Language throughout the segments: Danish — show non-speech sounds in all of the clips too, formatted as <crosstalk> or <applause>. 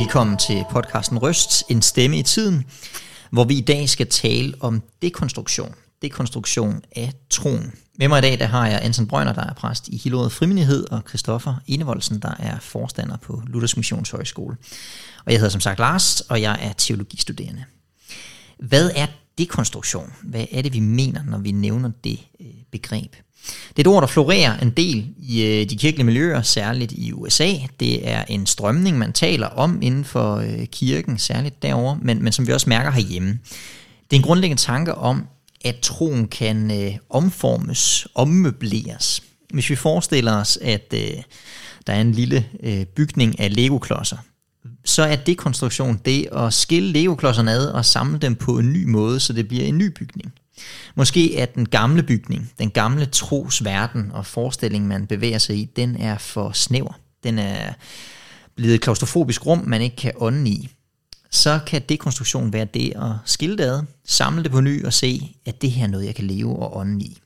Velkommen til podcasten Røst, en stemme i tiden, hvor vi i dag skal tale om dekonstruktion. Dekonstruktion af troen. Med mig i dag der har jeg Anton Brønner, der er præst i Hillerød Frimindighed, og Christoffer Enevoldsen, der er forstander på Luthers Missionshøjskole. Og jeg hedder som sagt Lars, og jeg er teologistuderende. Hvad er dekonstruktion? Hvad er det, vi mener, når vi nævner det øh, begreb? Det er et ord, der florerer en del i øh, de kirkelige miljøer, særligt i USA. Det er en strømning, man taler om inden for øh, kirken, særligt derovre, men, men som vi også mærker herhjemme. Det er en grundlæggende tanke om, at troen kan øh, omformes, ommøbleres. Hvis vi forestiller os, at øh, der er en lille øh, bygning af legoklodser, så er dekonstruktion det at skille legoklodserne ad og samle dem på en ny måde, så det bliver en ny bygning. Måske er den gamle bygning, den gamle trosverden og forestilling, man bevæger sig i, den er for snæver. Den er blevet et klaustrofobisk rum, man ikke kan ånde i. Så kan dekonstruktion være det at skille det ad, samle det på ny og se, at det her er noget, jeg kan leve og ånde i.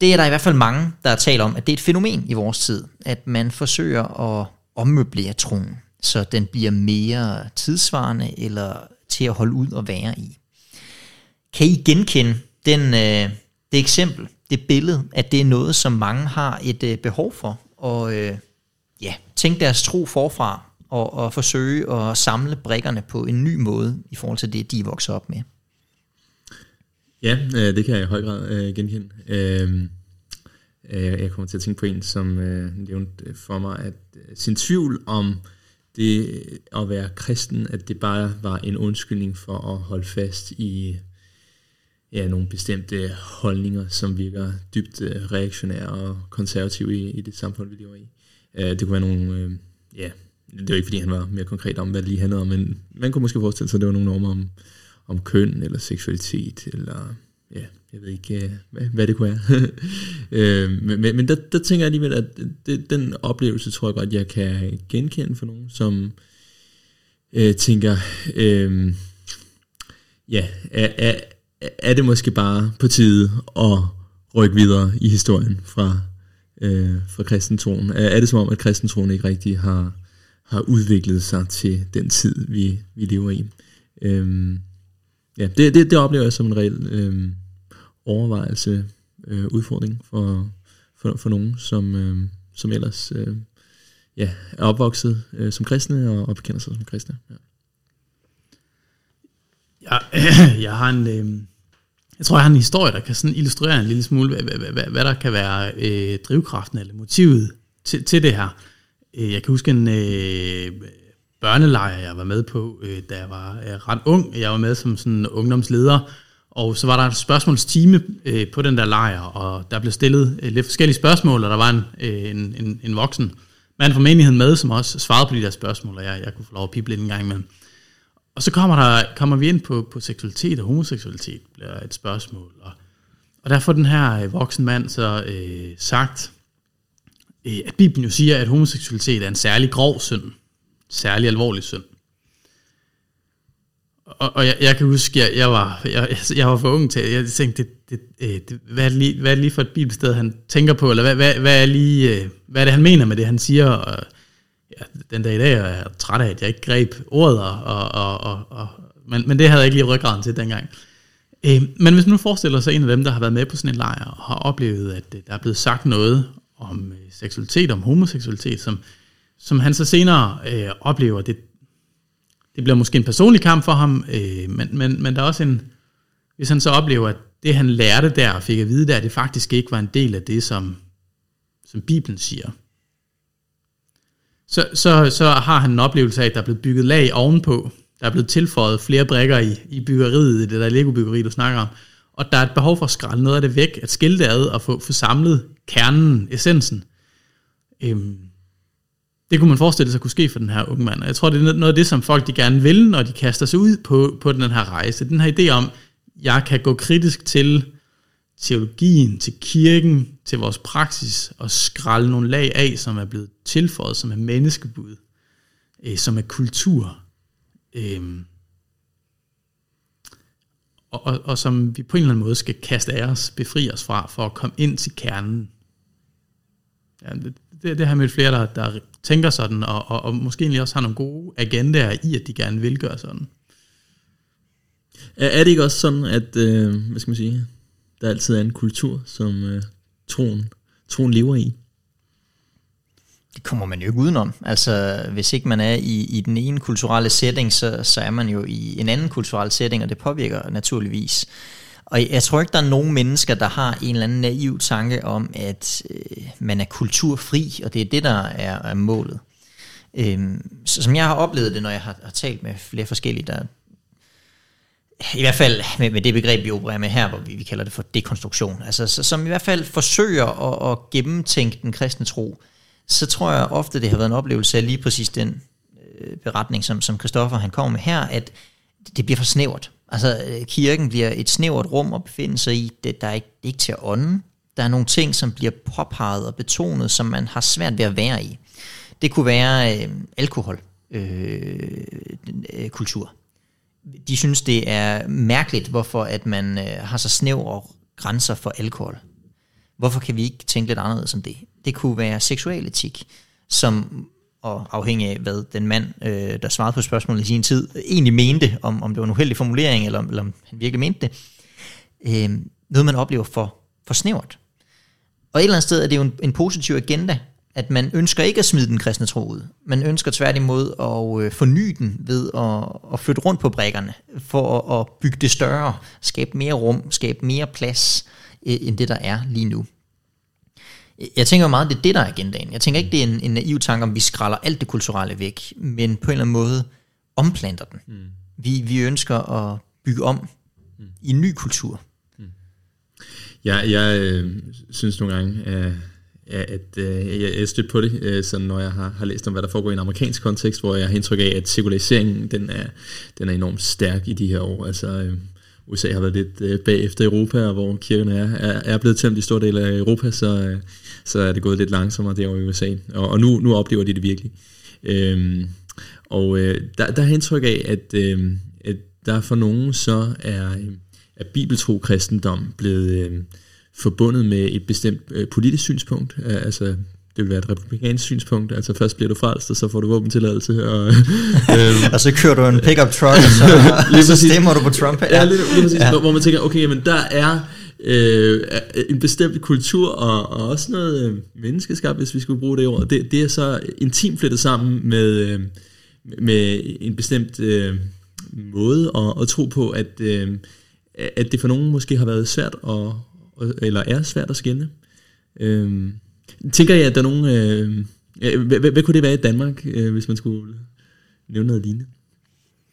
Det er der i hvert fald mange, der taler om, at det er et fænomen i vores tid, at man forsøger at ommøblere troen, så den bliver mere tidsvarende eller til at holde ud og være i. Kan I genkende den, øh, det eksempel, det billede, at det er noget, som mange har et øh, behov for, og øh, ja, tænke deres tro forfra, og, og forsøge at samle brikkerne på en ny måde, i forhold til det, de vokser op med? Ja, øh, det kan jeg i høj grad øh, genkende. Øh, øh, jeg kommer til at tænke på en, som øh, nævnte for mig, at øh, sin tvivl om det at være kristen, at det bare var en undskyldning for at holde fast i ja, nogle bestemte holdninger, som virker dybt øh, reaktionære og konservative i, i det samfund, vi lever i. Uh, det kunne være nogle, øh, ja, det var ikke fordi han var mere konkret om, hvad det lige handlede om, men man kunne måske forestille sig, at det var nogle normer om, om køn eller seksualitet, eller ja, jeg ved ikke, øh, hvad, hvad det kunne være. <laughs> øh, men, men der, der tænker jeg alligevel, at det, den oplevelse tror jeg godt, jeg kan genkende for nogen, som øh, tænker, øh, ja, er, er, er det måske bare på tide at rykke videre i historien fra, øh, fra kristentroen? Er, er det som om, at kristentroen ikke rigtig har, har udviklet sig til den tid, vi, vi lever i? Øh, ja, det, det, det oplever jeg som en reel øh, overvejelse, øh, udfordring for, for, for nogen, som, øh, som ellers øh, ja, er opvokset øh, som kristne og, og bekender sig som kristne. Ja. Jeg, <clears throat> jeg har en, øh, jeg tror, jeg har en historie, der kan sådan illustrere en lille smule, hvad, hvad, hvad, hvad der kan være øh, drivkraften eller motivet til, til det her. Øh, jeg kan huske en øh, børnelejr, jeg var med på, øh, da jeg var øh, ret ung. Jeg var med som sådan ungdomsleder, og så var der et spørgsmålstime øh, på den der lejr, og der blev stillet øh, lidt forskellige spørgsmål, og der var en, øh, en, en, en voksen mand fra menigheden med, som også svarede på de der spørgsmål, og jeg, jeg kunne få lov at pible lidt en gang imellem. Og så kommer, der, kommer vi ind på, på seksualitet og homoseksualitet, bliver et spørgsmål. Og, og der får den her øh, voksen mand så øh, sagt, øh, at Bibelen jo siger, at homoseksualitet er en særlig grov synd. Særlig alvorlig synd. Og, og jeg, jeg kan huske, jeg, jeg, var, jeg, jeg var for ung til, jeg tænkte, det, det, øh, det, hvad, er det lige, hvad er det lige for et bibelsted, han tænker på, eller hvad, hvad, hvad, er lige, øh, hvad er det, han mener med det, han siger, og ja, den dag i dag er jeg træt af, at jeg ikke greb ordet, og, og, og, og, men, men det havde jeg ikke lige ryggraden til dengang. Øh, men hvis man nu forestiller sig en af dem, der har været med på sådan en lejr, og har oplevet, at øh, der er blevet sagt noget om seksualitet, om homoseksualitet, som, som han så senere øh, oplever, det, det bliver måske en personlig kamp for ham, øh, men, men, men der er også en, hvis han så oplever, at det han lærte der og fik at vide der, det faktisk ikke var en del af det, som, som Bibelen siger, så, så, så har han en oplevelse af, at der er blevet bygget lag ovenpå. Der er blevet tilføjet flere brækker i, i byggeriet, i det der Lego-byggeri, du snakker om. Og der er et behov for at skrælle noget af det væk, at skille det ad og få, få samlet kernen, essensen. Øhm, det kunne man forestille sig kunne ske for den her unge mand. Og jeg tror, det er noget af det, som folk de gerne vil, når de kaster sig ud på, på den her rejse. Den her idé om, jeg kan gå kritisk til teologien, til kirken, til vores praksis og skralde nogle lag af, som er blevet tilføjet, som er menneskebud, øh, som er kultur, øh, og, og, og som vi på en eller anden måde skal kaste af os, befri os fra, for at komme ind til kernen. Ja, det, det, det har med flere, der, der tænker sådan, og, og, og måske egentlig også har nogle gode agendaer i, at de gerne vil gøre sådan. Er, er det ikke også sådan, at, øh, hvad skal man sige, der altid er en kultur, som øh, troen, troen lever i? Det kommer man jo ikke udenom. Altså, hvis ikke man er i, i den ene kulturelle setting, så, så er man jo i en anden kulturel setting, og det påvirker naturligvis. Og jeg tror ikke, der er nogen mennesker, der har en eller anden naiv tanke om, at øh, man er kulturfri, og det er det, der er, er målet. Øhm, så som jeg har oplevet det, når jeg har, har talt med flere forskellige, der i hvert fald med, med det begreb, vi opererer med her, hvor vi, vi kalder det for dekonstruktion, altså så, som i hvert fald forsøger at, at gennemtænke den kristne tro, så tror jeg ofte, det har været en oplevelse af lige præcis den øh, beretning, som, som Christoffer han kommer med her, at det bliver for snævert. Altså øh, kirken bliver et snævert rum at befinde sig i, det, der er ikke, det er ikke til at ånde. Der er nogle ting, som bliver påpeget og betonet, som man har svært ved at være i. Det kunne være øh, alkohol, øh, øh, kultur. De synes, det er mærkeligt, hvorfor at man øh, har så snævre grænser for alkohol. Hvorfor kan vi ikke tænke lidt anderledes om det? Det kunne være seksualetik, som og afhængig af, hvad den mand, øh, der svarede på spørgsmålet i sin tid, egentlig mente, om, om det var en uheldig formulering, eller, eller om han virkelig mente det. Øh, noget, man oplever for, for snævert. Og et eller andet sted er det jo en, en positiv agenda, at man ønsker ikke at smide den kristne tro ud. Man ønsker tværtimod at øh, forny den ved at, at flytte rundt på brækkerne, for at, at bygge det større, skabe mere rum, skabe mere plads, øh, end det der er lige nu. Jeg tænker meget, det er det, der er agendaen. Jeg tænker ikke, det er en, en naiv tanke, om vi skralder alt det kulturelle væk, men på en eller anden måde omplanter den. Mm. Vi, vi ønsker at bygge om mm. i en ny kultur. Mm. Jeg, jeg øh, synes nogle gange, øh, at øh, jeg, jeg stødt på det, øh, sådan når jeg har, har læst om, hvad der foregår i en amerikansk kontekst, hvor jeg har indtryk af, at sekulariseringen den er, den er enormt stærk i de her år. Altså, øh, USA har været lidt øh, bagefter Europa, og hvor kirkerne er, er, er blevet tæmt i store dele af Europa, så, øh, så er det gået lidt langsommere derovre i USA. Og, og nu, nu oplever de det virkelig. Øhm, og øh, der, der er indtryk af, at, øh, at der for nogen så er, øh, er bibeltro kristendom blevet øh, forbundet med et bestemt øh, politisk synspunkt. Øh, altså det vil være et republikansk synspunkt. Altså først bliver du frelst, og så får du våbentilladelse. Og, <laughs> øh, og så kører du en pickup truck, og så, <laughs> lige så stemmer du på Trump. Ja, ja lige, lige præcis. Ja. Hvor man tænker, okay, men der er øh, en bestemt kultur, og, og også noget øh, menneskeskab, hvis vi skulle bruge det ord. Det, det er så intimt flettet sammen med, øh, med en bestemt øh, måde at, at tro på, at, øh, at det for nogen måske har været svært, at, eller er svært at skænde. Øh, Tænker jeg, at der er nogen... Øh, hvad, hvad, hvad kunne det være i Danmark, øh, hvis man skulle nævne noget lignende?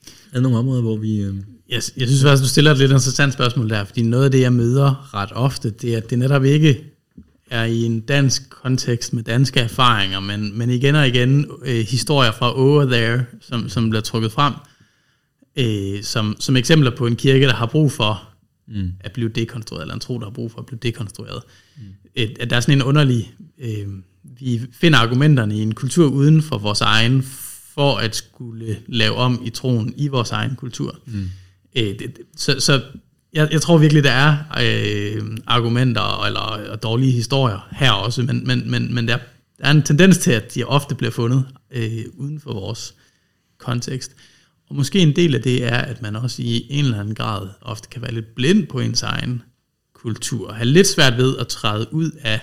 Er der nogle områder, hvor vi... Øh... Jeg, jeg synes faktisk, du stiller et lidt interessant spørgsmål der, fordi noget af det, jeg møder ret ofte, det er, at det netop ikke er i en dansk kontekst med danske erfaringer, men, men igen og igen øh, historier fra over there, som, som bliver trukket frem, øh, som, som eksempler på en kirke, der har brug for mm. at blive dekonstrueret, eller en tro, der har brug for at blive dekonstrueret. Mm. Et, at der er sådan en underlig, øh, vi finder argumenterne i en kultur uden for vores egen, for at skulle lave om i troen i vores egen kultur. Mm. Øh, det, så så jeg, jeg tror virkelig, der er øh, argumenter eller dårlige historier her også, men, men, men, men der, der er en tendens til, at de ofte bliver fundet øh, uden for vores kontekst. Og måske en del af det er, at man også i en eller anden grad ofte kan være lidt blind på ens egen kultur, og have lidt svært ved at træde ud af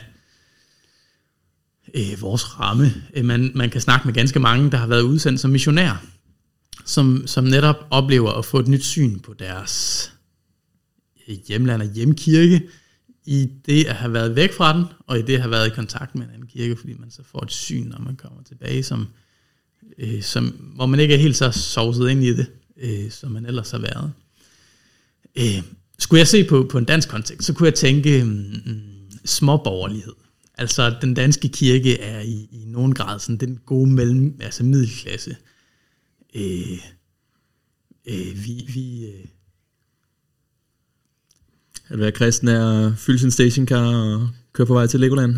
øh, vores ramme. Øh, man, man kan snakke med ganske mange, der har været udsendt som missionær, som, som netop oplever at få et nyt syn på deres øh, hjemland og hjemkirke, i det at have været væk fra den, og i det at have været i kontakt med en anden kirke, fordi man så får et syn, når man kommer tilbage, som, øh, som, hvor man ikke er helt så sovset ind i det, øh, som man ellers har været. Øh, skulle jeg se på, på en dansk kontekst, så kunne jeg tænke mm, småborgerlighed. Altså den danske kirke er i, i nogen grad sådan den gode mellem, altså middelklasse. Øh, øh, vi, vi, øh, at være kristen er at fylde sin stationcar og køre på vej til Legoland?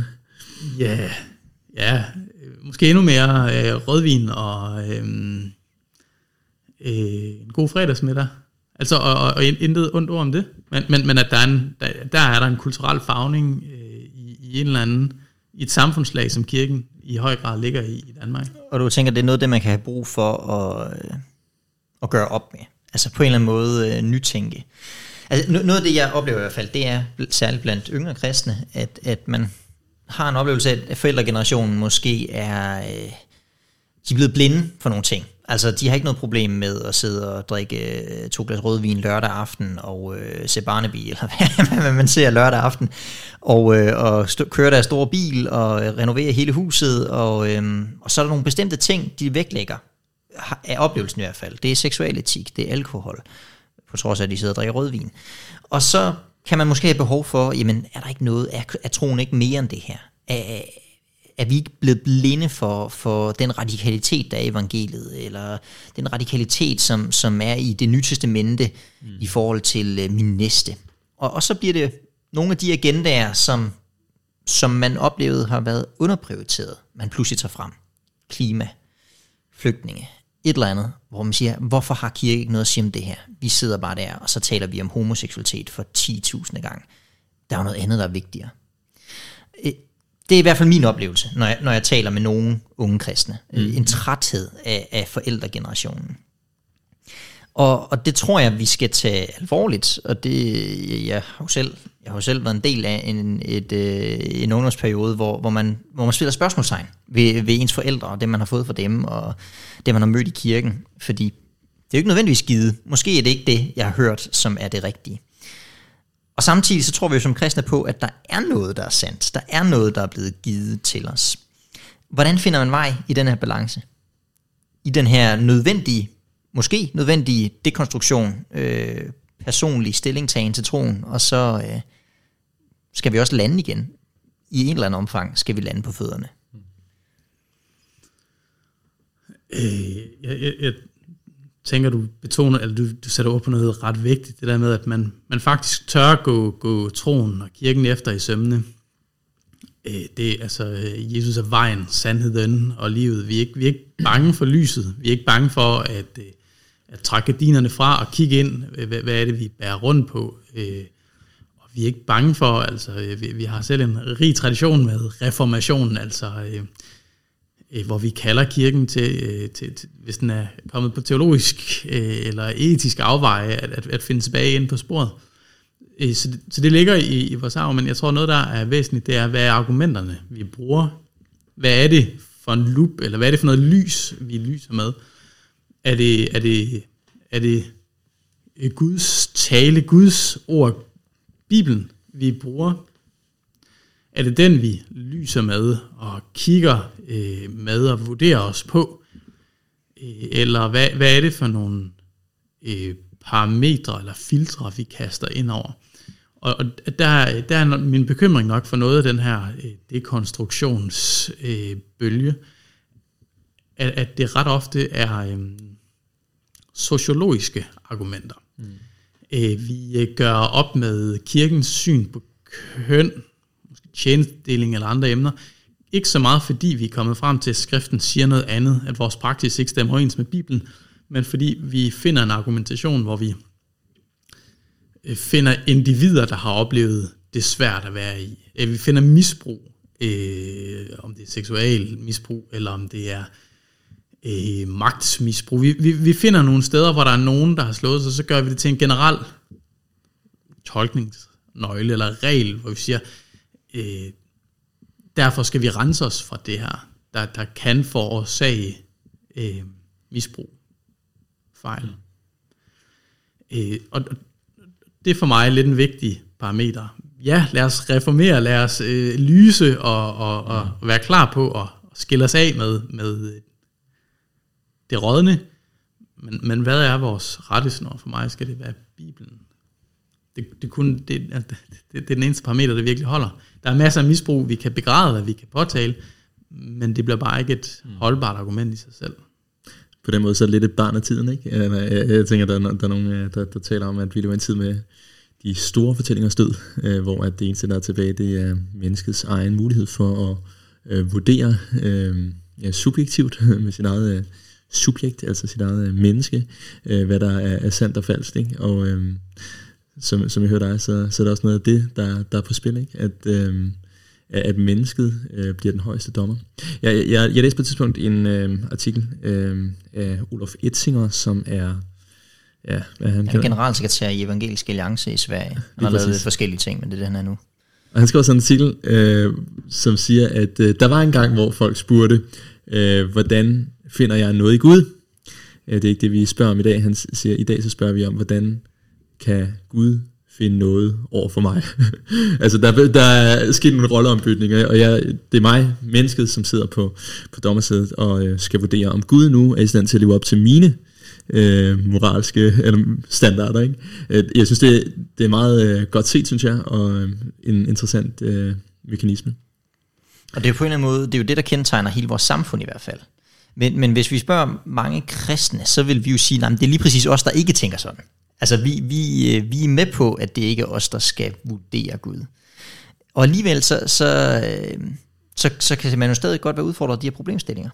Ja, ja måske endnu mere øh, rødvin og øh, øh, en god fredagsmiddag. Altså, og, og, og intet ondt ord om det. Men, men, men at der er, en, der, der er der en kulturel fagning øh, i, i en eller anden, i et samfundslag som kirken, i, høj grad ligger i i Danmark. Og du tænker, det er noget, det man kan have brug for at, øh, at gøre op med? Altså på en eller anden måde øh, nytænke. Altså noget af det, jeg oplever i hvert fald, det er særligt blandt yngre kristne, at, at man har en oplevelse af, at forældregenerationen måske er... Øh, de er blevet blinde for nogle ting. Altså, de har ikke noget problem med at sidde og drikke øh, to glas rødvin lørdag aften og øh, se Barnaby, <laughs> eller hvad man ser lørdag aften, og, øh, og st- køre deres store bil og øh, renovere hele huset, og, øh, og så er der nogle bestemte ting, de vægtlægger, af oplevelsen i hvert fald. Det er seksualetik, det er alkohol, på trods af, at de sidder og drikker rødvin. Og så kan man måske have behov for, jamen, er der ikke noget, er, er troen ikke mere end det her? Er, er vi ikke blevet blinde for, for den radikalitet, der er i evangeliet, eller den radikalitet, som, som er i det nye testamente mm. i forhold til uh, min næste. Og, og så bliver det nogle af de agendaer, som, som man oplevede har været underprioriteret, man pludselig tager frem. Klima, flygtninge, et eller andet, hvor man siger, hvorfor har kirke ikke noget at sige om det her? Vi sidder bare der, og så taler vi om homoseksualitet for 10.000 gange. Der er jo noget andet, der er vigtigere. Øh, det er i hvert fald min oplevelse, når jeg, når jeg taler med nogle unge kristne. Mm. En træthed af, af forældregenerationen. Og, og det tror jeg, vi skal tage alvorligt, og det, jeg har jo selv, jeg har jo selv været en del af en, et, øh, en ungdomsperiode, hvor, hvor, man, hvor man spiller spørgsmålstegn ved, ved ens forældre, og det man har fået fra dem, og det man har mødt i kirken, fordi det er jo ikke nødvendigvis givet. Måske er det ikke det, jeg har hørt, som er det rigtige. Og samtidig så tror vi jo som kristne på, at der er noget, der er sandt. Der er noget, der er blevet givet til os. Hvordan finder man vej i den her balance? I den her nødvendige, måske nødvendige dekonstruktion, øh, personlig stillingtagen til troen, og så øh, skal vi også lande igen. I en eller anden omfang skal vi lande på fødderne. Øh, jeg, jeg, jeg tænker, du betoner, eller du, du sætter ord på noget ret vigtigt, det der med, at man, man faktisk tør gå, gå troen og kirken efter i sømne. Øh, det, er altså, Jesus er vejen, sandheden og livet. Vi er, ikke, vi er ikke bange for lyset. Vi er ikke bange for at, øh, at trække dinerne fra og kigge ind, øh, hvad, hvad er det, vi bærer rundt på. Øh, og vi er ikke bange for, altså, øh, vi, vi har selv en rig tradition med reformationen, altså øh, Øh, hvor vi kalder kirken til, øh, til, til, hvis den er kommet på teologisk øh, eller etisk afveje, at, at, at finde tilbage ind på sporet. Så, det, så det ligger i, i vores arv, men jeg tror noget, der er væsentligt, det er, hvad er argumenterne, vi bruger? Hvad er det for en lup, eller hvad er det for noget lys, vi lyser med? Er det, er det, er det Guds tale, Guds ord, Bibelen, vi bruger? Er det den, vi lyser med og kigger øh, med og vurderer os på? Øh, eller hvad, hvad er det for nogle øh, parametre eller filtre, vi kaster ind over? Og, og der, der er min bekymring nok for noget af den her øh, dekonstruktionsbølge, øh, at, at det ret ofte er øh, sociologiske argumenter. Mm. Øh, vi øh, gør op med kirkens syn på køn, tjenestdeling eller andre emner. Ikke så meget fordi vi er kommet frem til, at skriften siger noget andet, at vores praksis ikke stemmer overens med Bibelen, men fordi vi finder en argumentation, hvor vi øh, finder individer, der har oplevet det svært at være i. Øh, vi finder misbrug, øh, om det er seksuel misbrug, eller om det er øh, magtmisbrug. Vi, vi, vi finder nogle steder, hvor der er nogen, der har slået sig, så gør vi det til en generel tolkningsnøgle eller regel, hvor vi siger, øh, derfor skal vi rense os fra det her, der, der kan forårsage øh, misbrug, fejl. Øh, og det er for mig lidt en vigtig parameter. Ja, lad os reformere, lad os øh, lyse og, og, og være klar på at skille os af med, med det rådne. Men, men hvad er vores rettesnor? For mig skal det være Bibelen. Det, det, kun, det, det, det er den eneste parameter, der virkelig holder. Der er masser af misbrug, vi kan begræde, vi kan påtale, men det bliver bare ikke et mm. holdbart argument i sig selv. På den måde så er det lidt et barn af tiden, ikke? Jeg, jeg, jeg tænker, der er, der er nogen, øh, der, der taler om, at vi lever en tid med de store fortællinger stød, øh, hvor at det eneste, der er tilbage, det er menneskets egen mulighed for at øh, vurdere øh, ja, subjektivt <laughs> med sit eget øh, subjekt, altså sit eget øh, menneske, øh, hvad der er, er sandt og falsk. Ikke? Og øh, som, som jeg hører dig, så, så er der også noget af det, der, der er på spil. Ikke? At, øh, at mennesket øh, bliver den højeste dommer. Jeg, jeg, jeg læste på et tidspunkt en øh, artikel øh, af Olof Etzinger, som er Ja, hvad han, han er generalsekretær i Evangelisk Alliance i Sverige. Han har lavet forskellige ting, men det er det, han er nu. Og han skrev sådan en artikel, øh, som siger, at øh, der var en gang, hvor folk spurgte, øh, hvordan finder jeg noget i Gud? Øh, det er ikke det, vi spørger om i dag. Han siger, i dag så spørger vi om, hvordan kan Gud finde noget over for mig. <laughs> altså der, der er sket en rolleombytning, og jeg, det er mig, mennesket, som sidder på, på dommersædet og øh, skal vurdere, om Gud nu er i stand til at leve op til mine øh, moralske eller standarder. Ikke? Øh, jeg synes, det, det er meget øh, godt set, synes jeg, og øh, en interessant øh, mekanisme. Og det er jo på en eller anden måde, det er jo det, der kendetegner hele vores samfund i hvert fald. Men, men hvis vi spørger mange kristne, så vil vi jo sige, at det er lige præcis os, der ikke tænker sådan. Altså vi, vi, øh, vi er med på, at det ikke er os, der skal vurdere Gud. Og alligevel så, så, øh, så, så kan man jo stadig godt være udfordret af de her problemstillinger.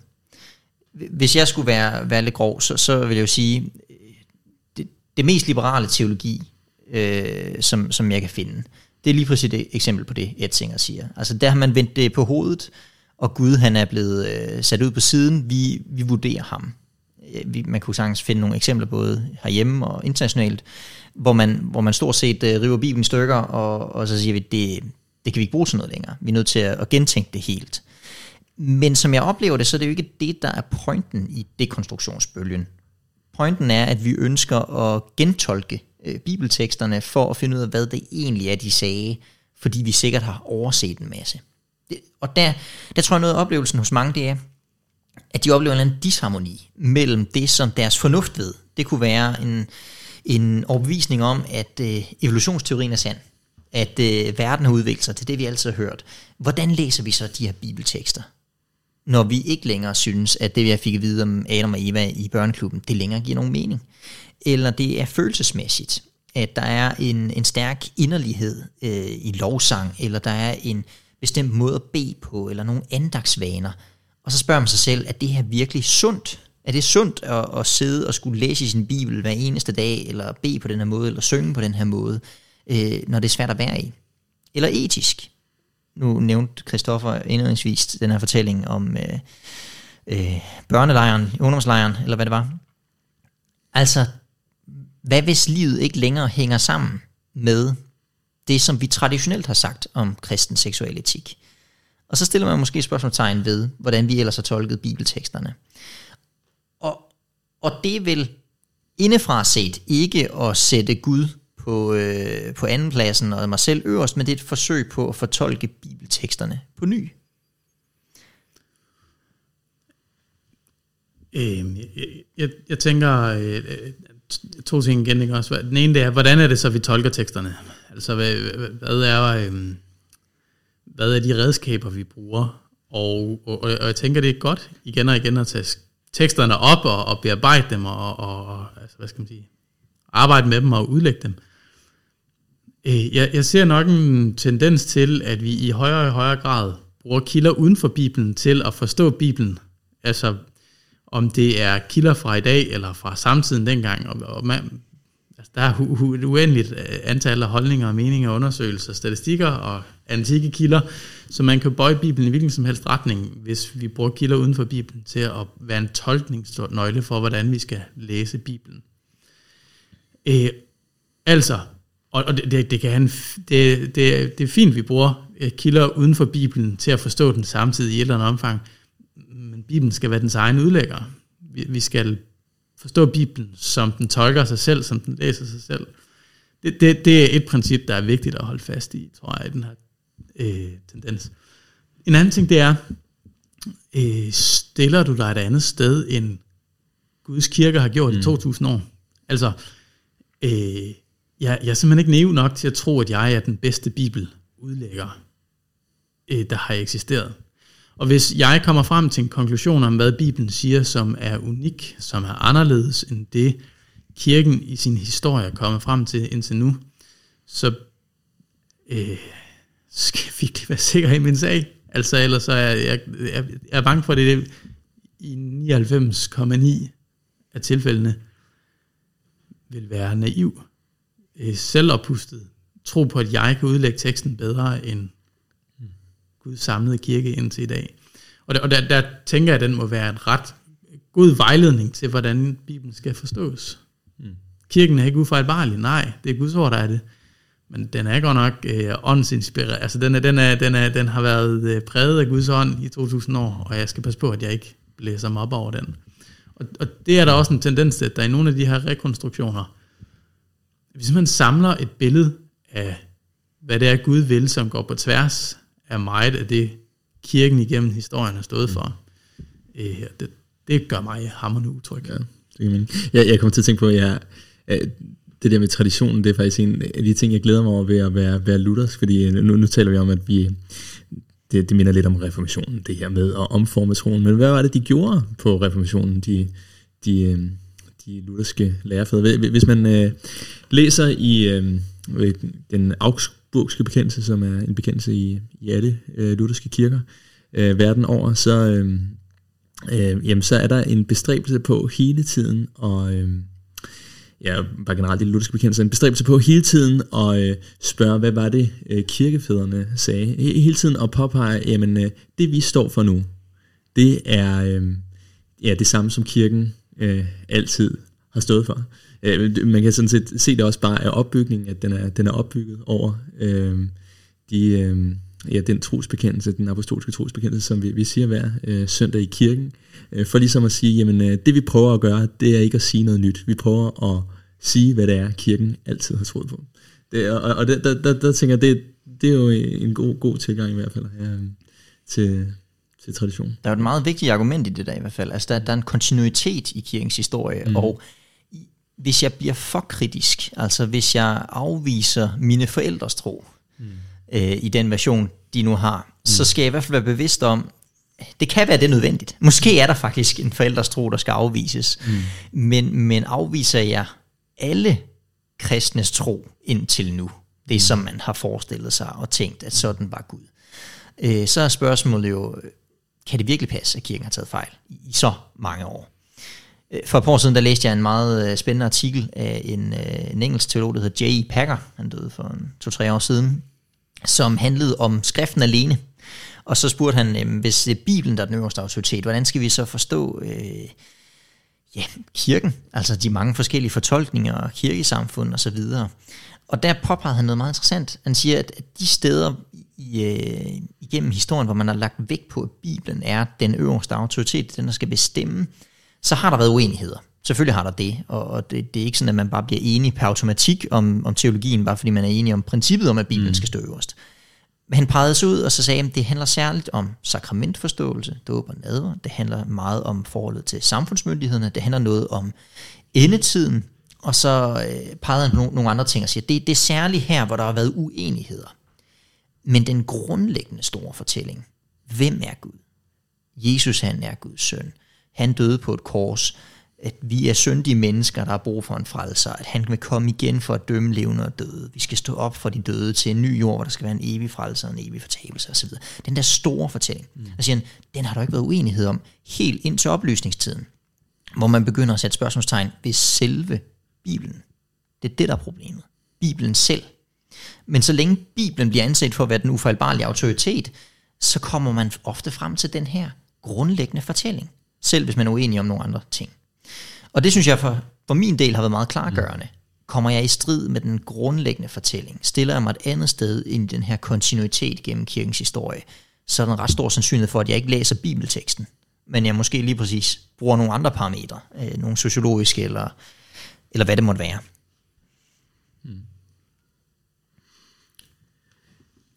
Hvis jeg skulle være, være lidt grov, så, så vil jeg jo sige, øh, det, det mest liberale teologi, øh, som, som jeg kan finde, det er lige præcis et eksempel på det, Etzinger siger. Altså der har man vendt det på hovedet, og Gud han er blevet øh, sat ud på siden, vi, vi vurderer ham. Øh, vi, man kunne sagtens finde nogle eksempler både herhjemme og internationalt, hvor man, hvor man stort set øh, river Bibelen i stykker, og, og så siger vi, det, det kan vi ikke bruge til noget længere. Vi er nødt til at, at gentænke det helt. Men som jeg oplever det, så er det jo ikke det, der er pointen i dekonstruktionsbølgen. Pointen er, at vi ønsker at gentolke øh, bibelteksterne for at finde ud af, hvad det egentlig er, de sagde, fordi vi sikkert har overset en masse. Det, og der, der tror jeg noget af oplevelsen hos mange, det er, at de oplever en disharmoni mellem det, som deres fornuft ved. Det kunne være en, en overbevisning om, at øh, evolutionsteorien er sand, at øh, verden har udviklet sig til det, vi altid har hørt. Hvordan læser vi så de her bibeltekster? når vi ikke længere synes, at det, vi fik at vide om Adam og Eva i børneklubben, det længere giver nogen mening. Eller det er følelsesmæssigt, at der er en, en stærk inderlighed øh, i lovsang, eller der er en bestemt måde at bede på, eller nogle andagsvaner. Og så spørger man sig selv, er det her virkelig sundt? Er det sundt at, at sidde og skulle læse i sin bibel hver eneste dag, eller bede på den her måde, eller synge på den her måde, øh, når det er svært at være i? Eller etisk? Nu nævnte Christoffer indledningsvis den her fortælling om øh, øh, børnelejren, ungdomslejren, eller hvad det var. Altså, hvad hvis livet ikke længere hænger sammen med det, som vi traditionelt har sagt om kristen seksualetik? Og så stiller man måske spørgsmålstegn ved, hvordan vi ellers har tolket bibelteksterne. Og, og det er vel indefra set ikke at sætte Gud på, øh, på andenpladsen og mig selv øverst, men det er et forsøg på at fortolke bibelteksterne på ny. Øh, jeg, jeg, jeg tænker øh, to ting igen. Ikke også? Den ene det er, hvordan er det så, vi tolker teksterne? Altså, hvad, hvad er... Øh, hvad er de redskaber, vi bruger? Og, og, og jeg tænker, det er godt igen og igen at tage teksterne op og, og bearbejde dem og, og altså, hvad skal man sige, arbejde med dem og udlægge dem. Øh, jeg, jeg ser nok en tendens til, at vi i højere og højere grad bruger kilder uden for Bibelen til at forstå Bibelen. Altså, om det er kilder fra i dag, eller fra samtiden dengang. Og, og man, altså, der er et uendeligt øh, antal af holdninger, meninger, undersøgelser, statistikker og antikke kilder, så man kan bøje Bibelen i hvilken som helst retning, hvis vi bruger kilder uden for Bibelen til at være en tolkningsnøgle for, hvordan vi skal læse Bibelen. Øh, altså, og, og det, det, det, kan han, det, det, det er fint, vi bruger øh, kilder uden for Bibelen til at forstå den samtidig i et eller andet omfang. Men Bibelen skal være dens egen udlægger. Vi, vi skal forstå Bibelen, som den tolker sig selv, som den læser sig selv. Det, det, det er et princip, der er vigtigt at holde fast i, tror jeg, i den her øh, tendens. En anden ting, det er, øh, stiller du dig et andet sted, end Guds kirke har gjort mm. i 2000 år? Altså, øh, jeg, jeg er simpelthen ikke naiv nok til at tro, at jeg er den bedste bibeludlægger, øh, der har eksisteret. Og hvis jeg kommer frem til en konklusion om, hvad Bibelen siger, som er unik, som er anderledes end det, kirken i sin historie er kommet frem til indtil nu, så øh, skal jeg virkelig være sikker i min sag. Altså ellers er jeg, jeg, jeg er bange for, at det i 99,9 af tilfældene vil være naiv øh, selvoppustet tro på, at jeg kan udlægge teksten bedre end Guds samlede kirke indtil i dag. Og, der, og der, der tænker jeg, at den må være en ret god vejledning til, hvordan Bibelen skal forstås. Mm. Kirken er ikke ufejlbarlig, nej, det er Guds ord, der er det. Men den er godt nok øh, åndsinspireret. Altså den, er, den, er, den, er, den har været øh, præget af Guds ånd i 2000 år, og jeg skal passe på, at jeg ikke blæser mig op over den. Og, og det er der også en tendens til, at der i nogle af de her rekonstruktioner, hvis man samler et billede af, hvad det er Gud vil, som går på tværs af meget af det, kirken igennem historien har stået for, øh, det, det gør mig hammerende utryg. Ja, det jeg, jeg kommer til at tænke på, at jeg, det der med traditionen, det er faktisk en af de ting, jeg glæder mig over ved at være, være luthersk, fordi nu, nu taler vi om, at vi, det, det minder lidt om reformationen, det her med at omforme troen. Men hvad var det, de gjorde på reformationen, de, de, øh, de lutherske lærerfædre? Hvis man øh, læser i øh, den burgske bekendelse, som er en bekendelse i, i alle øh, lutherske kirker øh, verden over, så, øh, øh, jamen, så er der en bestræbelse på hele tiden og Øh, ja, bare generelt i lutherske bekendelse, en bestræbelse på hele tiden at øh, spørge, hvad var det øh, kirkefædrene sagde. Hele tiden at påpege, jamen øh, det vi står for nu, det er øh, ja, det samme som kirken øh, altid har stået for. Øh, man kan sådan set se det også bare af opbygningen, at den er, den er opbygget over øh, de, øh, ja, den trosbekendelse, den apostolske trosbekendelse, som vi, vi siger hver øh, søndag i kirken, øh, for ligesom at sige, jamen øh, det vi prøver at gøre, det er ikke at sige noget nyt. Vi prøver at sige, hvad det er, kirken altid har troet på. Det, og og der, der, der, der tænker jeg, det, det er jo en god, god tilgang i hvert fald ja, til, til tradition. Der er jo et meget vigtigt argument i det der i hvert fald. Altså der, der er en kontinuitet i kirkens historie, mm. og hvis jeg bliver for kritisk, altså hvis jeg afviser mine forældres tro, mm. øh, i den version, de nu har, mm. så skal jeg i hvert fald være bevidst om, det kan være det nødvendigt. Måske er der faktisk en forældres tro, der skal afvises. Mm. Men, men afviser jeg alle kristnes tro indtil nu, det mm. som man har forestillet sig og tænkt, at sådan var Gud, øh, så er spørgsmålet jo, kan det virkelig passe, at kirken har taget fejl i så mange år? Øh, for et par år siden, der læste jeg en meget øh, spændende artikel af en, øh, en engelsk teolog, der hedder J.E. Packer, han døde for to-tre år siden, som handlede om skriften alene. Og så spurgte han, hvis det er Bibelen, der er den øverste autoritet, hvordan skal vi så forstå øh, ja, kirken, altså de mange forskellige fortolkninger og kirkesamfund og så videre. Og der påpegede han noget meget interessant. Han siger, at de steder i, øh, igennem historien, hvor man har lagt vægt på, at Bibelen er den øverste autoritet, den der skal bestemme, så har der været uenigheder. Selvfølgelig har der det, og det, det er ikke sådan, at man bare bliver enig per automatik om, om teologien, bare fordi man er enig om princippet om, at Bibelen mm. skal stå øverst han pegede sig ud, og så sagde at det handler særligt om sakramentforståelse, dåb og nadver. Det handler meget om forholdet til samfundsmyndighederne. Det handler noget om endetiden. Og så øh, pegede han nogle, nogle andre ting og siger, det, det er særligt her, hvor der har været uenigheder. Men den grundlæggende store fortælling, hvem er Gud? Jesus han er Guds søn. Han døde på et kors at vi er syndige mennesker, der har brug for en frelser, at han vil komme igen for at dømme levende og døde. Vi skal stå op for de døde til en ny jord, hvor der skal være en evig frelser, en evig fortabelse osv. Den der store fortælling, mm. der siger han, den har der ikke været uenighed om helt ind til oplysningstiden, hvor man begynder at sætte spørgsmålstegn ved selve Bibelen. Det er det, der er problemet. Bibelen selv. Men så længe Bibelen bliver anset for at være den ufejlbarlige autoritet, så kommer man ofte frem til den her grundlæggende fortælling, selv hvis man er uenig om nogle andre ting. Og det synes jeg for, for min del har været meget klargørende. Kommer jeg i strid med den grundlæggende fortælling, stiller jeg mig et andet sted ind i den her kontinuitet gennem kirkens historie, så er der en ret stor sandsynlighed for, at jeg ikke læser bibelteksten, men jeg måske lige præcis bruger nogle andre parametre, øh, nogle sociologiske eller, eller hvad det måtte være. Hmm.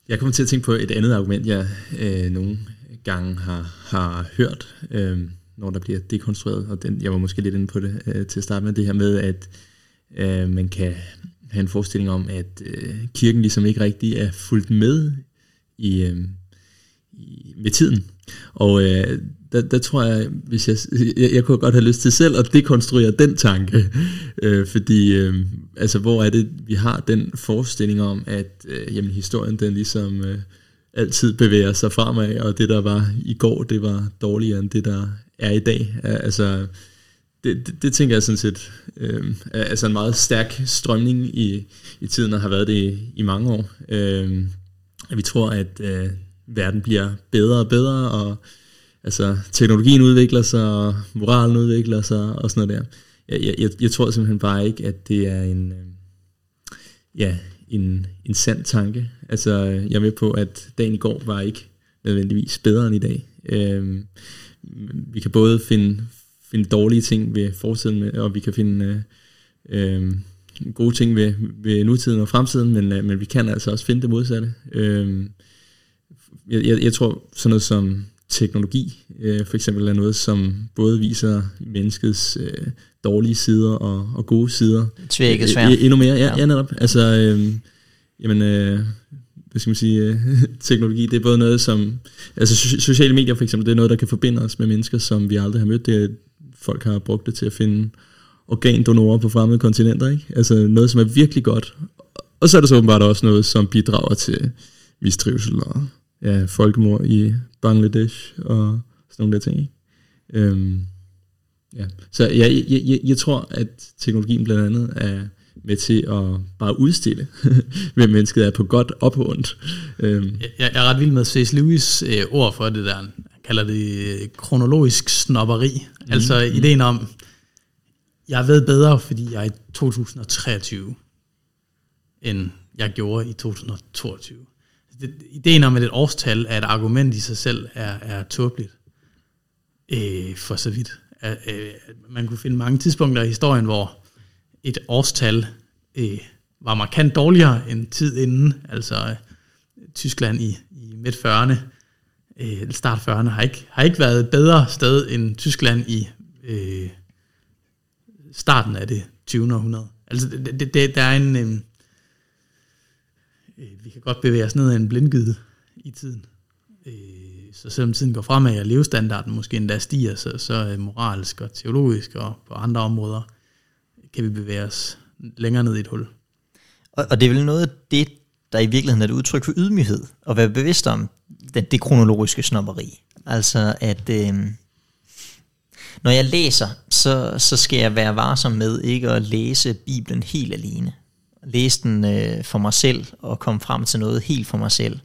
Jeg kommer til at tænke på et andet argument, jeg øh, nogle gange har, har hørt, øh, når der bliver dekonstrueret, og den, jeg var måske lidt inde på det øh, til at starte med, det her med, at øh, man kan have en forestilling om, at øh, kirken ligesom ikke rigtig er fulgt med i, øh, i med tiden. Og øh, der, der tror jeg, hvis jeg, jeg, jeg kunne godt have lyst til selv at dekonstruere den tanke, <laughs> øh, fordi øh, altså hvor er det, vi har den forestilling om, at øh, jamen, historien den ligesom øh, altid bevæger sig fremad, og det der var i går, det var dårligere end det der er i dag. Altså, det, det, det tænker jeg sådan set øh, er altså en meget stærk strømning i, i tiden, og har været det i, i mange år. Øh, vi tror, at øh, verden bliver bedre og bedre, og altså, teknologien udvikler sig, og moralen udvikler sig, og sådan noget der. Jeg, jeg, jeg tror simpelthen bare ikke, at det er en, øh, ja, en, en sand tanke. Altså, jeg er med på, at dagen i går var ikke nødvendigvis bedre end i dag. Øh, vi kan både finde, finde dårlige ting ved fortiden, og vi kan finde øh, øh, gode ting ved, ved nutiden og fremtiden, men, øh, men vi kan altså også finde det modsatte. Øh, jeg, jeg, jeg tror sådan noget som teknologi øh, for eksempel er noget, som både viser menneskets øh, dårlige sider og, og gode sider. Tvækket svært. Øh, endnu mere, ja, ja. ja netop. Altså, øh, jamen, øh, hvad skal man sige, øh, <laughs> teknologi, det er både noget som, altså sociale medier for eksempel, det er noget, der kan forbinde os med mennesker, som vi aldrig har mødt. Det er, folk har brugt det til at finde organdonorer på fremmede kontinenter, ikke? Altså noget, som er virkelig godt. Og så er der så åbenbart også noget, som bidrager til mistrivsel og ja, folkemord i Bangladesh og sådan nogle der ting. Ikke? Øhm, ja. Så ja, jeg, jeg, jeg tror, at teknologien blandt andet er med til at bare udstille, <laughs> hvem mennesket er på godt og på ondt. Øhm. Jeg, jeg er ret vild med C.S. Lewis øh, ord for det der. Han kalder det øh, kronologisk snopperi. Mm. Altså mm. ideen om, jeg ved bedre, fordi jeg er i 2023, end jeg gjorde i 2022 det, ideen om, at et årstal er et argument i sig selv, er, er tåbeligt. Øh, for så vidt. At, øh, man kunne finde mange tidspunkter i historien, hvor et årstal øh, var markant dårligere end tid inden. Altså øh, Tyskland i, i midt 40'erne, øh, start 40'erne, har ikke, har ikke været et bedre sted end Tyskland i øh, starten af det 20. århundrede. Altså det, det, det, der er en... Øh, øh, vi kan godt bevæge os ned ad en blindgyde i tiden. Øh, så selvom tiden går fremad, og levestandarden måske endda stiger, så, så moralsk og teologisk og på andre områder kan vi bevæge os længere ned i et hul. Og, og det er vel noget af det, der i virkeligheden er et udtryk for ydmyghed, at være bevidst om det, det kronologiske snopperi. Altså at øh, når jeg læser, så, så skal jeg være varsom med ikke at læse Bibelen helt alene læse den øh, for mig selv og komme frem til noget helt for mig selv.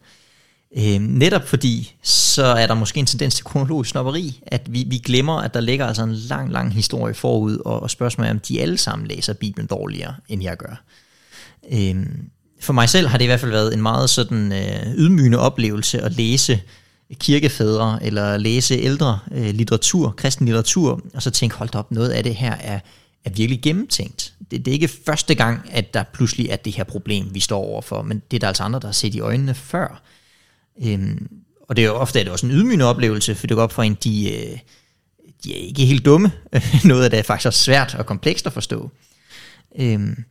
Øh, netop fordi, så er der måske en tendens til kronologisk snopperi, at vi, vi glemmer, at der ligger altså en lang, lang historie forud, og, og spørgsmålet er, om de alle sammen læser Bibelen dårligere, end jeg gør. Øh, for mig selv har det i hvert fald været en meget sådan øh, ydmygende oplevelse at læse kirkefædre, eller læse ældre øh, litteratur, kristen litteratur, og så tænke, hold op, noget af det her er er virkelig gennemtænkt. Det, det er ikke første gang, at der pludselig er det her problem, vi står overfor, men det er der altså andre, der har set i øjnene før. Øhm, og det er jo ofte er det også en ydmygende oplevelse, for det går op for en, de, øh, de er ikke helt dumme. <laughs> Noget af det er faktisk også svært og komplekst at forstå. Øhm,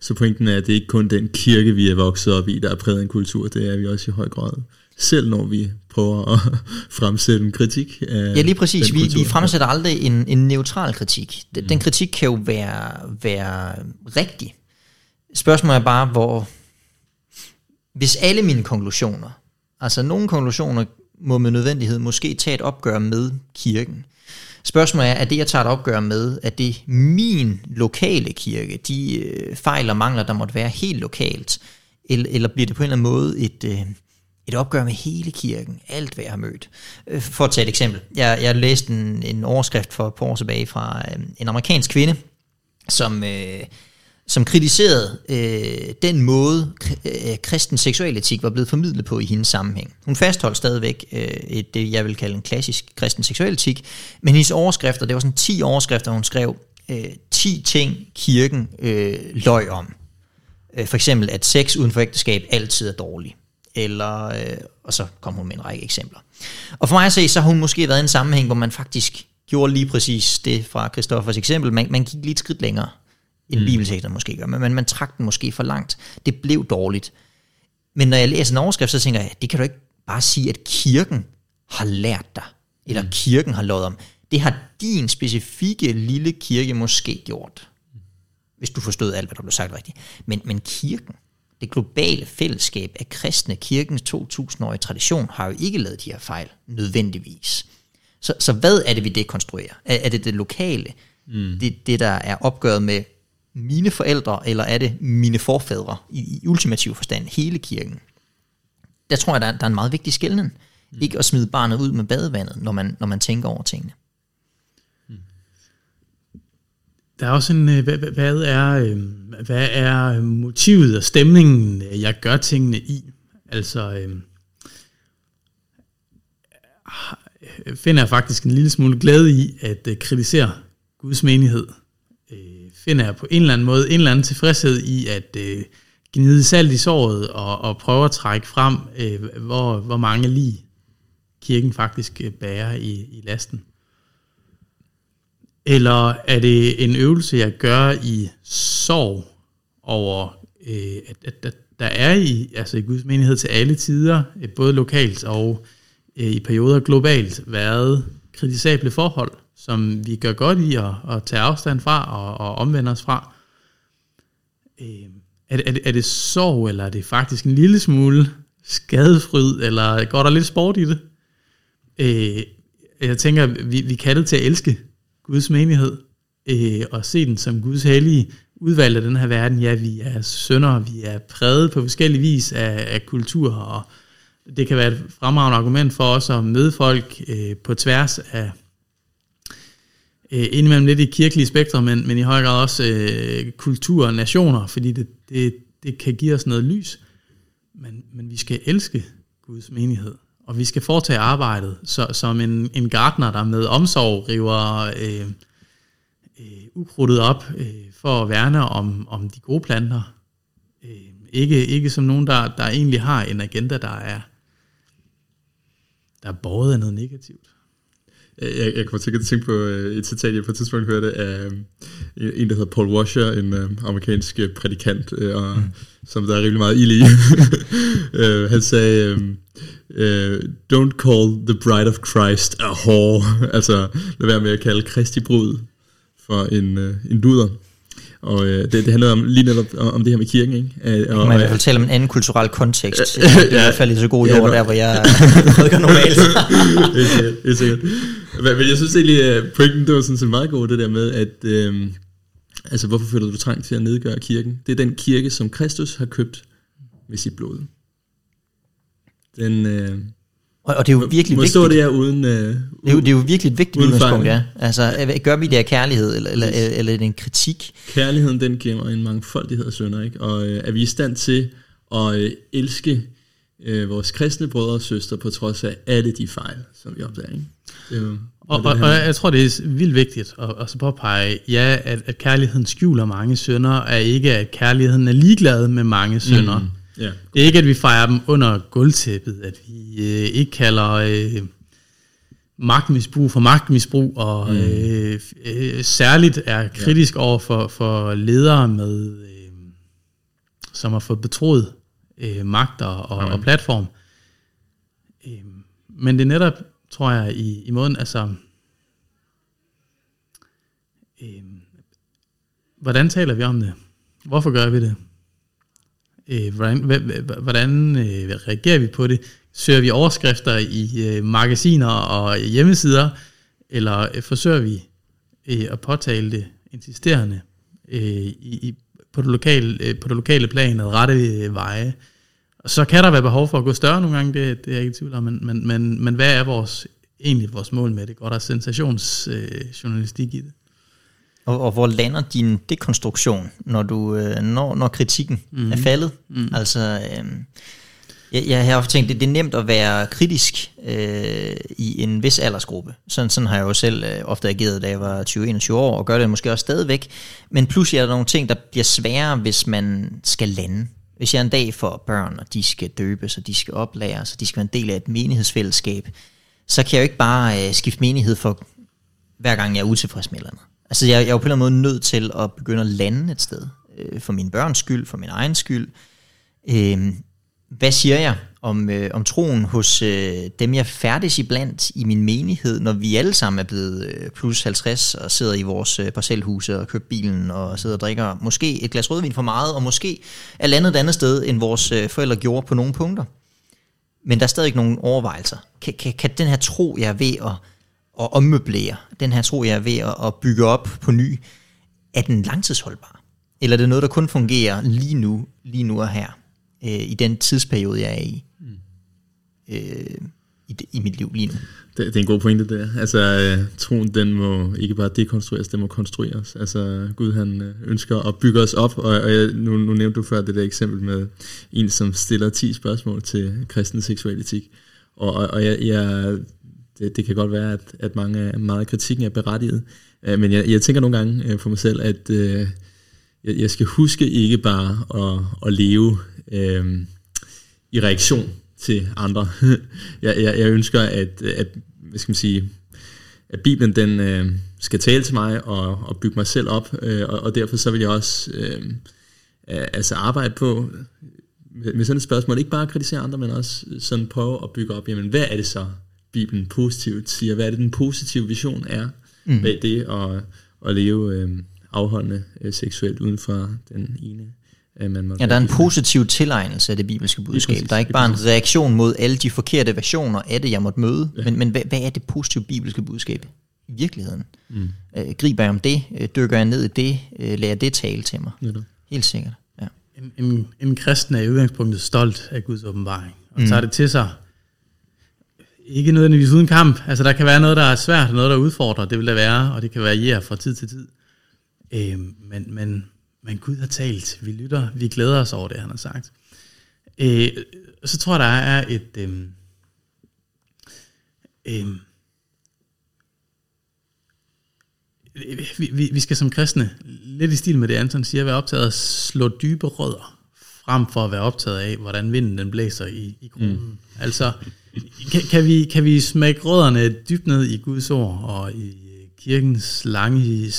så pointen er, at det er ikke kun den kirke, vi er vokset op i, der er præget en kultur, det er vi også i høj grad selv når vi prøver at <laughs> fremsætte en kritik af Ja, lige præcis. Vi, vi fremsætter aldrig en, en neutral kritik. Den, mm. den kritik kan jo være, være rigtig. Spørgsmålet er bare, hvor... Hvis alle mine konklusioner, altså nogle konklusioner må med nødvendighed måske tage et opgør med kirken. Spørgsmålet er, er det, jeg tager et opgør med, at det min lokale kirke, de øh, fejl og mangler, der måtte være helt lokalt, eller, eller bliver det på en eller anden måde et, øh, et opgør med hele kirken, alt hvad jeg har mødt. Øh, for at tage et eksempel. Jeg, jeg læste en, en overskrift for et par år tilbage fra øh, en amerikansk kvinde, som, øh, som kritiserede øh, den måde, øh, kristen seksualetik var blevet formidlet på i hendes sammenhæng. Hun fastholdt stadigvæk øh, et, det, jeg vil kalde en klassisk kristen seksualetik, men hendes overskrifter, det var sådan 10 overskrifter, hun skrev, øh, 10 ting kirken øh, løg om. Øh, for eksempel, at sex uden for ægteskab altid er dårligt eller, øh, og så kom hun med en række eksempler. Og for mig at se, så har hun måske været i en sammenhæng, hvor man faktisk gjorde lige præcis det fra Christoffers eksempel. Man, man gik lige et skridt længere, end mm. bibeltekster måske gør, men man, man trak den måske for langt. Det blev dårligt. Men når jeg læser en overskrift, så tænker jeg, det kan du ikke bare sige, at kirken har lært dig, eller mm. kirken har lovet om. Det har din specifikke lille kirke måske gjort, hvis du forstod alt, hvad der blev sagt rigtigt. Men, men kirken, det globale fællesskab af kristne, kirkens 2000-årige tradition, har jo ikke lavet de her fejl, nødvendigvis. Så, så hvad er det, vi dekonstruerer? Er, er det det lokale? Mm. Det, det, der er opgøret med mine forældre, eller er det mine forfædre, i, i ultimativ forstand, hele kirken? der tror jeg, der, der er en meget vigtig skældning. Mm. Ikke at smide barnet ud med badevandet, når man, når man tænker over tingene. Der er også en, øh, hvad, hvad, er, øh, hvad er øh, motivet og stemningen, jeg gør tingene i? Altså, finder jeg faktisk en lille smule glæde i at kritisere Guds menighed. Finder jeg på en eller anden måde en eller anden tilfredshed i at gnide salt i såret og, og prøve at trække frem, hvor, hvor mange lige kirken faktisk bærer i, i lasten. Eller er det en øvelse, jeg gør i sorg over, øh, at, at, at der er i, altså i Guds menighed til alle tider, øh, både lokalt og øh, i perioder globalt, været kritisable forhold, som vi gør godt i at, at tage afstand fra og, og omvende os fra. Øh, er, det, er, det, er det sorg, eller er det faktisk en lille smule skadefryd, eller går der lidt sport i det? Øh, jeg tænker, vi, vi er kaldet til at elske Guds menighed, øh, og se den som Guds hellige udvalg af den her verden. Ja, vi er sønder, vi er præget på forskellige vis af, af kultur, og det kan være et fremragende argument for os at møde folk øh, på tværs af øh, indimellem lidt i kirkelige spektrum, men, men i høj grad også øh, kultur og nationer, fordi det, det, det kan give os noget lys. Men, men vi skal elske Guds menighed og vi skal foretage arbejdet så, som en, en gartner, der med omsorg river øh, øh, ukrudtet op øh, for at værne om, om de gode planter. Øh, ikke, ikke som nogen, der, der egentlig har en agenda, der er, der er båret af noget negativt. Jeg, jeg kommer til at tænke på øh, et citat, jeg på et tidspunkt hørte af øh, en, der hedder Paul Washer, en uh, amerikansk prædikant, og, mm. som der er rimelig meget ild i. <laughs> han sagde, uh, don't call the bride of Christ a whore. <laughs> altså, lad være med at kalde Kristi brud for en, uh, en luder. Og øh, det, det handler om, lige netop om det her med kirken, ikke? Øh, og, man i hvert fald tale om en anden kulturel kontekst. <laughs> Det er i hvert fald så god jord, ja, der hvor jeg <laughs> rykker normalt. det er sikkert, det er sikkert. Men jeg synes egentlig, at pointen, det var sådan set meget god, det der med, at øh, altså, hvorfor føler du trang til at nedgøre kirken? Det er den kirke, som Kristus har købt med sit blod. Den, øh, og, og det er jo virkelig må, vigtigt. Må det er uden, øh, det, er jo, det er jo virkelig et vigtigt udgangspunkt, ja. Altså, gør vi det af kærlighed, eller, eller, eller, eller er det en kritik? Kærligheden, den giver mig en mangfoldighed af sønder, ikke? Og øh, er vi i stand til at øh, elske øh, vores kristne brødre og søstre, på trods af alle de fejl, som vi opdager, ikke? Det er jo, og, og, og jeg tror, det er vildt vigtigt at, at så påpege, ja, at, at kærligheden skjuler mange sønder, er ikke, at kærligheden er ligeglad med mange sønder. Mm. Yeah. Det er ikke, at vi fejrer dem under gulvtæppet, at vi øh, ikke kalder øh, magtmisbrug for magtmisbrug, og mm. øh, øh, særligt er kritisk yeah. over for, for ledere, med, øh, som har fået betroet øh, magter og, og platform. Øh, men det er netop, tror jeg, i, i måden, altså... Øh, hvordan taler vi om det? Hvorfor gør vi det? Øh, hvordan hvordan øh, reagerer vi på det? Søger vi overskrifter i øh, magasiner og hjemmesider, eller øh, forsøger vi øh, at påtale det insisterende øh, i, i, på, det lokale, øh, på det lokale plan og rette øh, veje? Og så kan der være behov for at gå større nogle gange, det, det er jeg ikke i tvivl om, men, men, men, men hvad er vores, egentlig vores mål med det? Går der sensationsjournalistik øh, i det? Og, og hvor lander din dekonstruktion, når, du, øh, når, når kritikken mm. er faldet? Mm. Altså, øh, jeg, jeg har tænkt, det, det er nemt at være kritisk øh, i en vis aldersgruppe. Sådan, sådan har jeg jo selv øh, ofte ageret, da jeg var 20-21 år, og gør det måske også stadigvæk. Men pludselig er der nogle ting, der bliver sværere, hvis man skal lande. Hvis jeg en dag får børn, og de skal døbes, og de skal oplæres, og de skal være en del af et menighedsfællesskab, så kan jeg jo ikke bare øh, skifte menighed for hver gang jeg er utilfreds med eller andet. Altså jeg, jeg er jo på en eller anden måde nødt til at begynde at lande et sted. Øh, for min børns skyld, for min egen skyld. Øh, hvad siger jeg om, øh, om troen hos øh, dem, jeg færdes blandt i min menighed, når vi alle sammen er blevet øh, plus 50 og sidder i vores øh, parcelhuse og køber bilen og sidder og drikker måske et glas rødvin for meget, og måske er landet et andet sted, end vores øh, forældre gjorde på nogle punkter. Men der er stadig nogle overvejelser. Kan, kan, kan den her tro, jeg er ved at at ommøblere, den her tro, jeg er ved at bygge op på ny, er den langtidsholdbar? Eller er det noget, der kun fungerer lige nu, lige nu og her, øh, i den tidsperiode, jeg er i? Mm. øh, i, i mit liv lige nu. Det, det er en god pointe der. Altså, øh, troen, den må ikke bare dekonstrueres, den må konstrueres. Altså, Gud, han øh, ønsker at bygge os op, og, og jeg, nu, nu nævnte du før det der eksempel med en, som stiller 10 spørgsmål til kristen seksualitet. Og, og, og jeg, jeg, det, det kan godt være, at, at mange, meget af kritikken er berettiget, øh, men jeg, jeg tænker nogle gange øh, for mig selv, at øh, jeg, jeg skal huske ikke bare at, at leve øh, i reaktion til andre. <laughs> jeg, jeg, jeg ønsker, at, at, hvad skal man sige, at Bibelen den øh, skal tale til mig og, og bygge mig selv op, øh, og, og derfor så vil jeg også øh, altså arbejde på øh, med sådan et spørgsmål, ikke bare kritisere andre, men også sådan prøve at bygge op, jamen hvad er det så, Bibelen positivt siger, hvad er det den positive vision er mm. bag det at, at leve øh, afholdende øh, seksuelt uden for den ene man må ja, der er en positiv tilegnelse af det bibelske budskab. Præcis, der er ikke bare en reaktion mod alle de forkerte versioner af det, jeg måtte møde, ja. men, men hvad, hvad er det positive bibelske budskab i virkeligheden? Mm. Øh, griber jeg om det? Øh, dykker jeg ned i det? Øh, lærer det tale til mig? Ja, Helt sikkert, ja. En, en, en kristen er i udgangspunktet stolt af Guds åbenbaring, og mm. tager det til sig. Ikke nødvendigvis uden kamp. Altså, der kan være noget, der er svært, og noget, der udfordrer. Det vil der være, og det kan variere fra tid til tid. Øh, men, men men Gud har talt, vi lytter, vi glæder os over det, han har sagt. Øh, så tror jeg, der er et... Øh, øh, vi, vi, vi skal som kristne, lidt i stil med det Anton siger, være optaget af at slå dybe rødder, frem for at være optaget af, hvordan vinden den blæser i, i kronen. Mm. Altså, kan, kan, vi, kan vi smække rødderne dybt ned i Guds ord, og i kirkens lange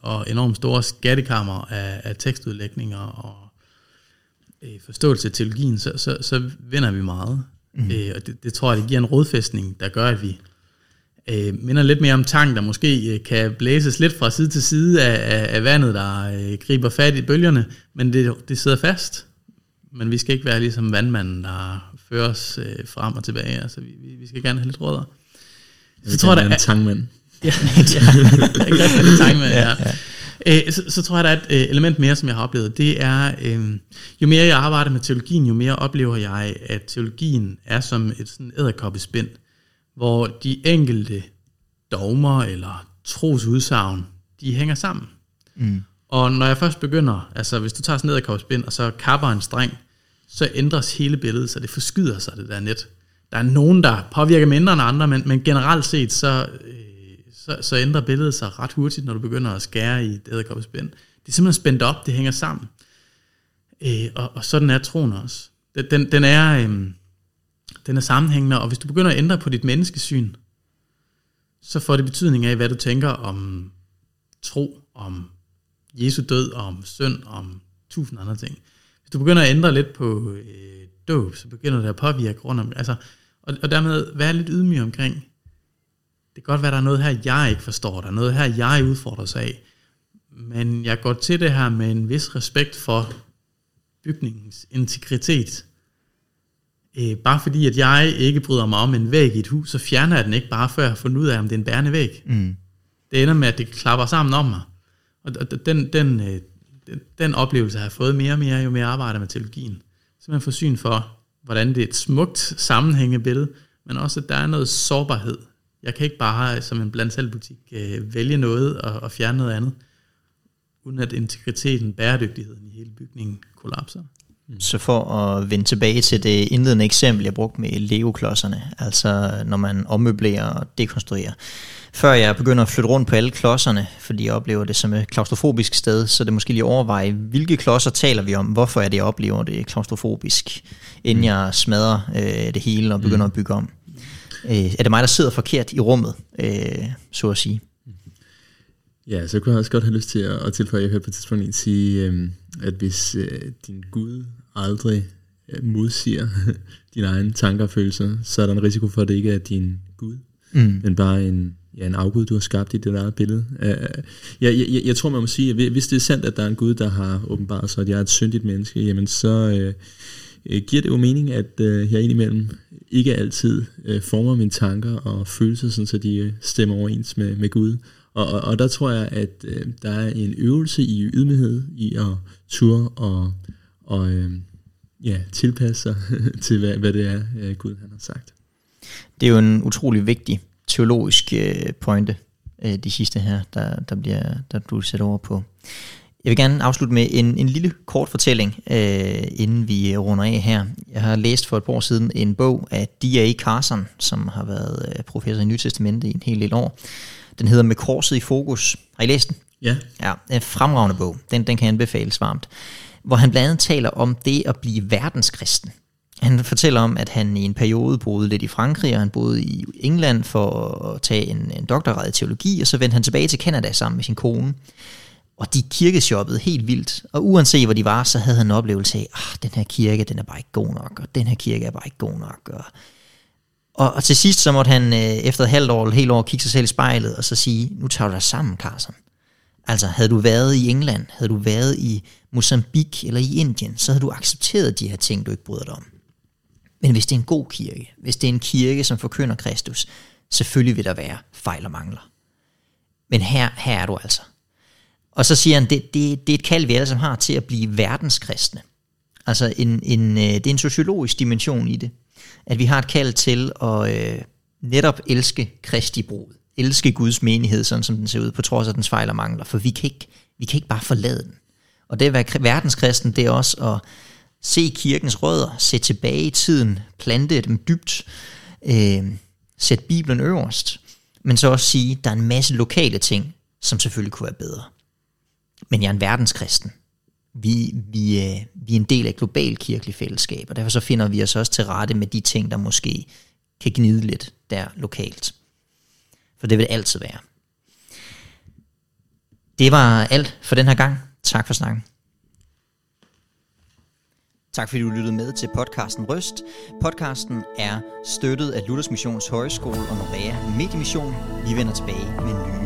og enormt store skattekammer af, af tekstudlægninger og øh, forståelse af teologien, så, så, så vinder vi meget. Mm. Øh, og det, det tror jeg, det giver en rådfæstning, der gør, at vi øh, minder lidt mere om tang, der måske øh, kan blæses lidt fra side til side af, af, af vandet, der øh, griber fat i bølgerne, men det, det sidder fast. Men vi skal ikke være ligesom vandmanden, der fører os øh, frem og tilbage. Altså, vi, vi, vi skal gerne have lidt rødder. Så tror jeg, der er <laughs> en tangmand. Ja, ja. ja, ja. Øh, så, så tror jeg, der er et øh, element mere, som jeg har oplevet. Det er, øh, jo mere jeg arbejder med teologien, jo mere oplever jeg, at teologien er som et sådan æderkoppespind, hvor de enkelte dogmer eller trosudsagn, de hænger sammen. Mm. Og når jeg først begynder, altså hvis du tager sådan en æderkoppespind, og så kapper en streng, så ændres hele billedet, så det forskyder sig, det der net. Der er nogen, der påvirker mindre end andre, men, men generelt set, så øh, så, så ændrer billedet sig ret hurtigt, når du begynder at skære i et æderkoppespind. Det er simpelthen spændt op, det hænger sammen. Øh, og, og sådan er troen også. Den, den, den, er, øh, den er sammenhængende, og hvis du begynder at ændre på dit menneskesyn, så får det betydning af, hvad du tænker om tro, om Jesu død, om synd, om tusind andre ting. Hvis du begynder at ændre lidt på øh, dåb, så begynder det at påvirke rundt om, altså, og, og dermed være lidt ydmyg omkring, det kan godt være, der er noget her, jeg ikke forstår, der er noget her, jeg udfordres af, men jeg går til det her med en vis respekt for bygningens integritet. Øh, bare fordi, at jeg ikke bryder mig om en væg i et hus, så fjerner jeg den ikke bare, før jeg har fundet ud af, om det er en bærende væg. Mm. Det ender med, at det klapper sammen om mig. Og den, den, øh, den, oplevelse har jeg fået mere og mere, jo mere jeg arbejder med teologien. Så man får syn for, hvordan det er et smukt sammenhængende billede, men også, at der er noget sårbarhed jeg kan ikke bare som en blandsalbutik øh, vælge noget og, og fjerne noget andet, uden at integriteten, bæredygtigheden i hele bygningen kollapser. Mm. Så for at vende tilbage til det indledende eksempel, jeg brugte med Lego-klodserne, altså når man ommøblerer og dekonstruerer. Før jeg begynder at flytte rundt på alle klodserne, fordi jeg oplever det som et klaustrofobisk sted, så det måske lige overveje, hvilke klodser taler vi om, hvorfor er det, jeg oplever det klaustrofobisk, inden mm. jeg smadrer øh, det hele og begynder mm. at bygge om øh, er det mig, der sidder forkert i rummet, øh, så at sige. Ja, så kunne jeg også godt have lyst til at, at tilføje, jeg hørte på et tidspunkt en sige, øh, at hvis øh, din Gud aldrig øh, modsiger <laughs> dine egne tanker og følelser, så er der en risiko for, at det ikke er din Gud, mm. men bare en, ja, en afgud, du har skabt i dit eget billede. Uh, jeg, jeg, jeg tror, man må sige, at hvis det er sandt, at der er en Gud, der har åbenbart sig, at jeg er et syndigt menneske, jamen så... Øh, øh, giver det jo mening, at øh, jeg indimellem ikke altid øh, former mine tanker og følelser, sådan, så de øh, stemmer overens med, med Gud. Og, og, og der tror jeg, at øh, der er en øvelse i ydmyghed, i at ture og, og, øh, ja, tilpasse sig <laughs> til, hvad, hvad det er, øh, Gud han har sagt. Det er jo en utrolig vigtig teologisk øh, pointe, øh, de sidste her, der, der, bliver, der du sætter over på. Jeg vil gerne afslutte med en, en lille kort fortælling, øh, inden vi runder af her. Jeg har læst for et par år siden en bog af D.A. Carson, som har været øh, professor i Nytestamentet i en hel del år. Den hedder Med korset i fokus. Har I læst den? Ja. Ja, en fremragende bog. Den, den kan anbefales varmt. Hvor han blandt andet taler om det at blive verdenskristen. Han fortæller om, at han i en periode boede lidt i Frankrig, og han boede i England for at tage en, en doktorgrad i teologi, og så vendte han tilbage til Canada sammen med sin kone. Og de kirkeshoppede helt vildt, og uanset hvor de var, så havde han en oplevelse af, at den her kirke, den er bare ikke god nok, og den her kirke er bare ikke god nok. Og, og, og til sidst så måtte han øh, efter et halvt år eller helt år kigge sig selv i spejlet, og så sige, nu tager du dig sammen, Carson. Altså, havde du været i England, havde du været i Mozambique eller i Indien, så havde du accepteret de her ting, du ikke bryder dig om. Men hvis det er en god kirke, hvis det er en kirke, som forkynder Kristus, selvfølgelig vil der være fejl og mangler. Men her, her er du altså. Og så siger han, det, det, det er et kald, vi alle sammen har til at blive verdenskristne. Altså en, en, øh, det er en sociologisk dimension i det. At vi har et kald til at øh, netop elske Kristi brud. Elske Guds menighed, sådan som den ser ud, på trods af dens fejl og mangler. For vi kan ikke, vi kan ikke bare forlade den. Og det at være verdenskristen, det er også at se kirkens rødder, se tilbage i tiden, plante dem dybt, øh, sætte Bibelen øverst, men så også sige, at der er en masse lokale ting, som selvfølgelig kunne være bedre. Men jeg er en verdenskristen. Vi, vi, øh, vi er en del af et globalt kirkeligt fællesskab, og derfor så finder vi os også til rette med de ting, der måske kan gnide lidt der lokalt. For det vil det altid være. Det var alt for den her gang. Tak for snakken. Tak fordi du lyttede med til podcasten Røst. Podcasten er støttet af Luthers Missions Højskole og Norea Mediemission. Vi vender tilbage med nye.